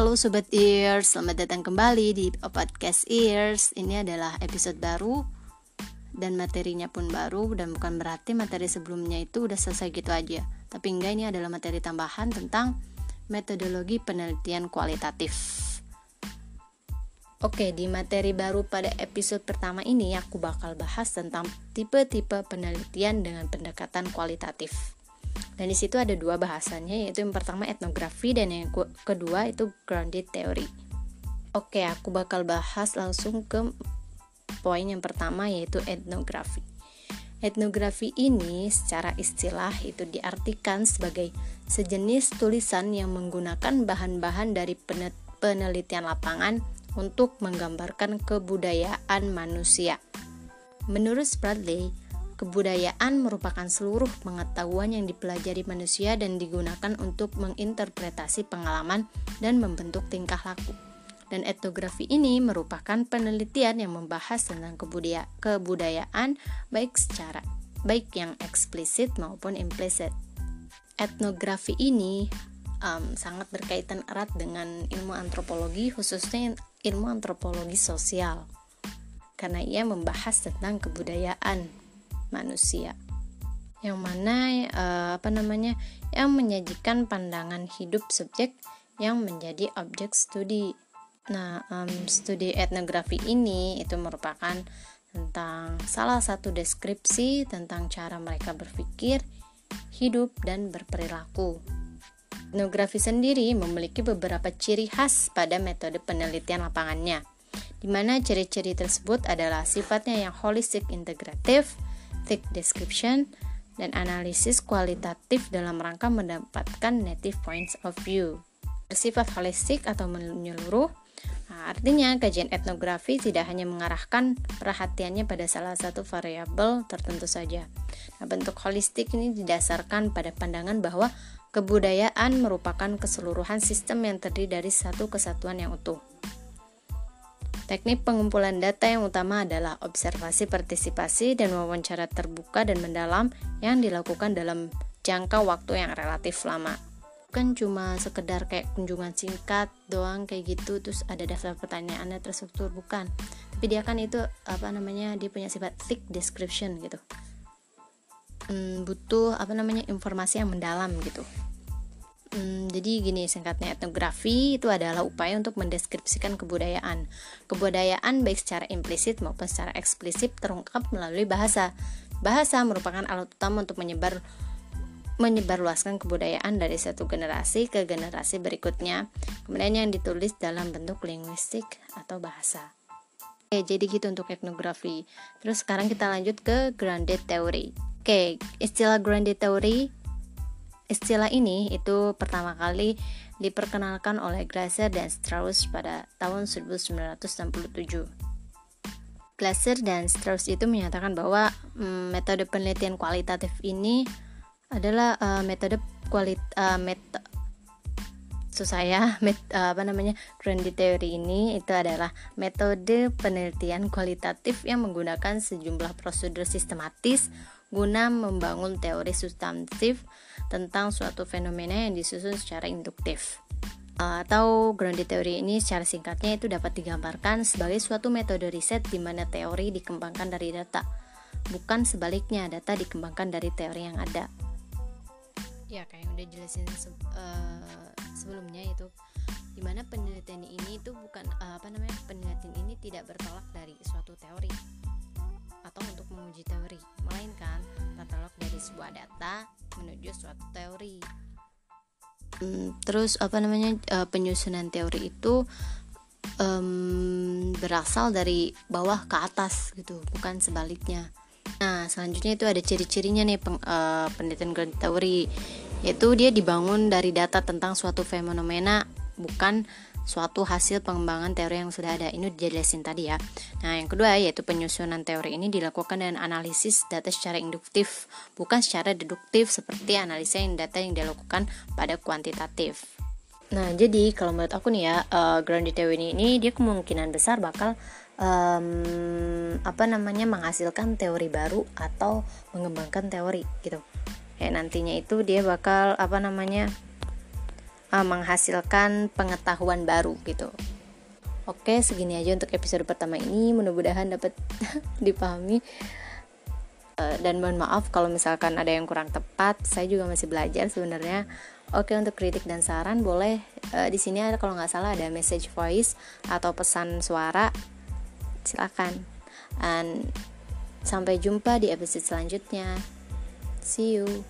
Halo Sobat Ears, selamat datang kembali di podcast Ears. Ini adalah episode baru dan materinya pun baru dan bukan berarti materi sebelumnya itu udah selesai gitu aja. Tapi enggak ini adalah materi tambahan tentang metodologi penelitian kualitatif. Oke, di materi baru pada episode pertama ini aku bakal bahas tentang tipe-tipe penelitian dengan pendekatan kualitatif dan di situ ada dua bahasannya yaitu yang pertama etnografi dan yang kedua itu grounded theory. Oke, aku bakal bahas langsung ke poin yang pertama yaitu etnografi. Etnografi ini secara istilah itu diartikan sebagai sejenis tulisan yang menggunakan bahan-bahan dari penelitian lapangan untuk menggambarkan kebudayaan manusia. Menurut Bradley, Kebudayaan merupakan seluruh pengetahuan yang dipelajari manusia dan digunakan untuk menginterpretasi pengalaman dan membentuk tingkah laku. Dan etnografi ini merupakan penelitian yang membahas tentang kebudaya kebudayaan baik secara baik yang eksplisit maupun implisit. Etnografi ini um, sangat berkaitan erat dengan ilmu antropologi, khususnya ilmu antropologi sosial, karena ia membahas tentang kebudayaan manusia yang mana uh, apa namanya yang menyajikan pandangan hidup subjek yang menjadi objek studi. Nah, um, studi etnografi ini itu merupakan tentang salah satu deskripsi tentang cara mereka berpikir, hidup, dan berperilaku. Etnografi sendiri memiliki beberapa ciri khas pada metode penelitian lapangannya, di mana ciri-ciri tersebut adalah sifatnya yang holistik integratif, thick description, dan analisis kualitatif dalam rangka mendapatkan native points of view. Bersifat holistik atau menyeluruh, nah, artinya kajian etnografi tidak hanya mengarahkan perhatiannya pada salah satu variabel tertentu saja. Nah, bentuk holistik ini didasarkan pada pandangan bahwa kebudayaan merupakan keseluruhan sistem yang terdiri dari satu kesatuan yang utuh. Teknik pengumpulan data yang utama adalah observasi partisipasi dan wawancara terbuka dan mendalam yang dilakukan dalam jangka waktu yang relatif lama. Bukan cuma sekedar kayak kunjungan singkat doang kayak gitu terus ada daftar pertanyaannya terstruktur bukan. Tapi dia kan itu apa namanya dia punya sifat thick description gitu. Hmm, butuh apa namanya informasi yang mendalam gitu. Hmm, jadi gini singkatnya etnografi itu adalah upaya untuk mendeskripsikan kebudayaan. Kebudayaan baik secara implisit maupun secara eksplisit terungkap melalui bahasa. Bahasa merupakan alat utama untuk menyebar menyebarluaskan kebudayaan dari satu generasi ke generasi berikutnya. Kemudian yang ditulis dalam bentuk linguistik atau bahasa. Oke, jadi gitu untuk etnografi. Terus sekarang kita lanjut ke grounded theory. Oke, istilah grounded theory Istilah ini itu pertama kali diperkenalkan oleh Glaser dan Strauss pada tahun 1967. Glaser dan Strauss itu menyatakan bahwa mm, metode penelitian kualitatif ini adalah uh, metode kualit uh, met susah ya met, apa namanya Grundy theory ini itu adalah metode penelitian kualitatif yang menggunakan sejumlah prosedur sistematis guna membangun teori substantif tentang suatu fenomena yang disusun secara induktif. Atau grounded teori ini secara singkatnya itu dapat digambarkan sebagai suatu metode riset di mana teori dikembangkan dari data, bukan sebaliknya data dikembangkan dari teori yang ada. Ya, kayak udah jelasin uh, sebelumnya itu di mana penelitian ini itu bukan uh, apa namanya penelitian ini tidak bertolak dari suatu teori atau untuk menguji teori, melainkan katalog dari sebuah data menuju suatu teori. Hmm, terus apa namanya uh, penyusunan teori itu um, berasal dari bawah ke atas gitu, bukan sebaliknya. Nah selanjutnya itu ada ciri-cirinya nih peng, uh, penelitian grand teori, yaitu dia dibangun dari data tentang suatu fenomena bukan suatu hasil pengembangan teori yang sudah ada. Ini dijelasin tadi ya. Nah, yang kedua yaitu penyusunan teori ini dilakukan dengan analisis data secara induktif, bukan secara deduktif seperti analisa yang data yang dilakukan pada kuantitatif. Nah, jadi kalau menurut aku nih ya, uh, grounded theory ini dia kemungkinan besar bakal um, apa namanya menghasilkan teori baru atau mengembangkan teori gitu. Kayak nantinya itu dia bakal apa namanya uh, menghasilkan pengetahuan baru gitu. Oke, segini aja untuk episode pertama ini. Mudah-mudahan dapat dipahami. Uh, dan mohon maaf kalau misalkan ada yang kurang tepat. Saya juga masih belajar sebenarnya. Oke, untuk kritik dan saran boleh uh, di sini ada kalau nggak salah ada message voice atau pesan suara. Silakan. And sampai jumpa di episode selanjutnya. See you.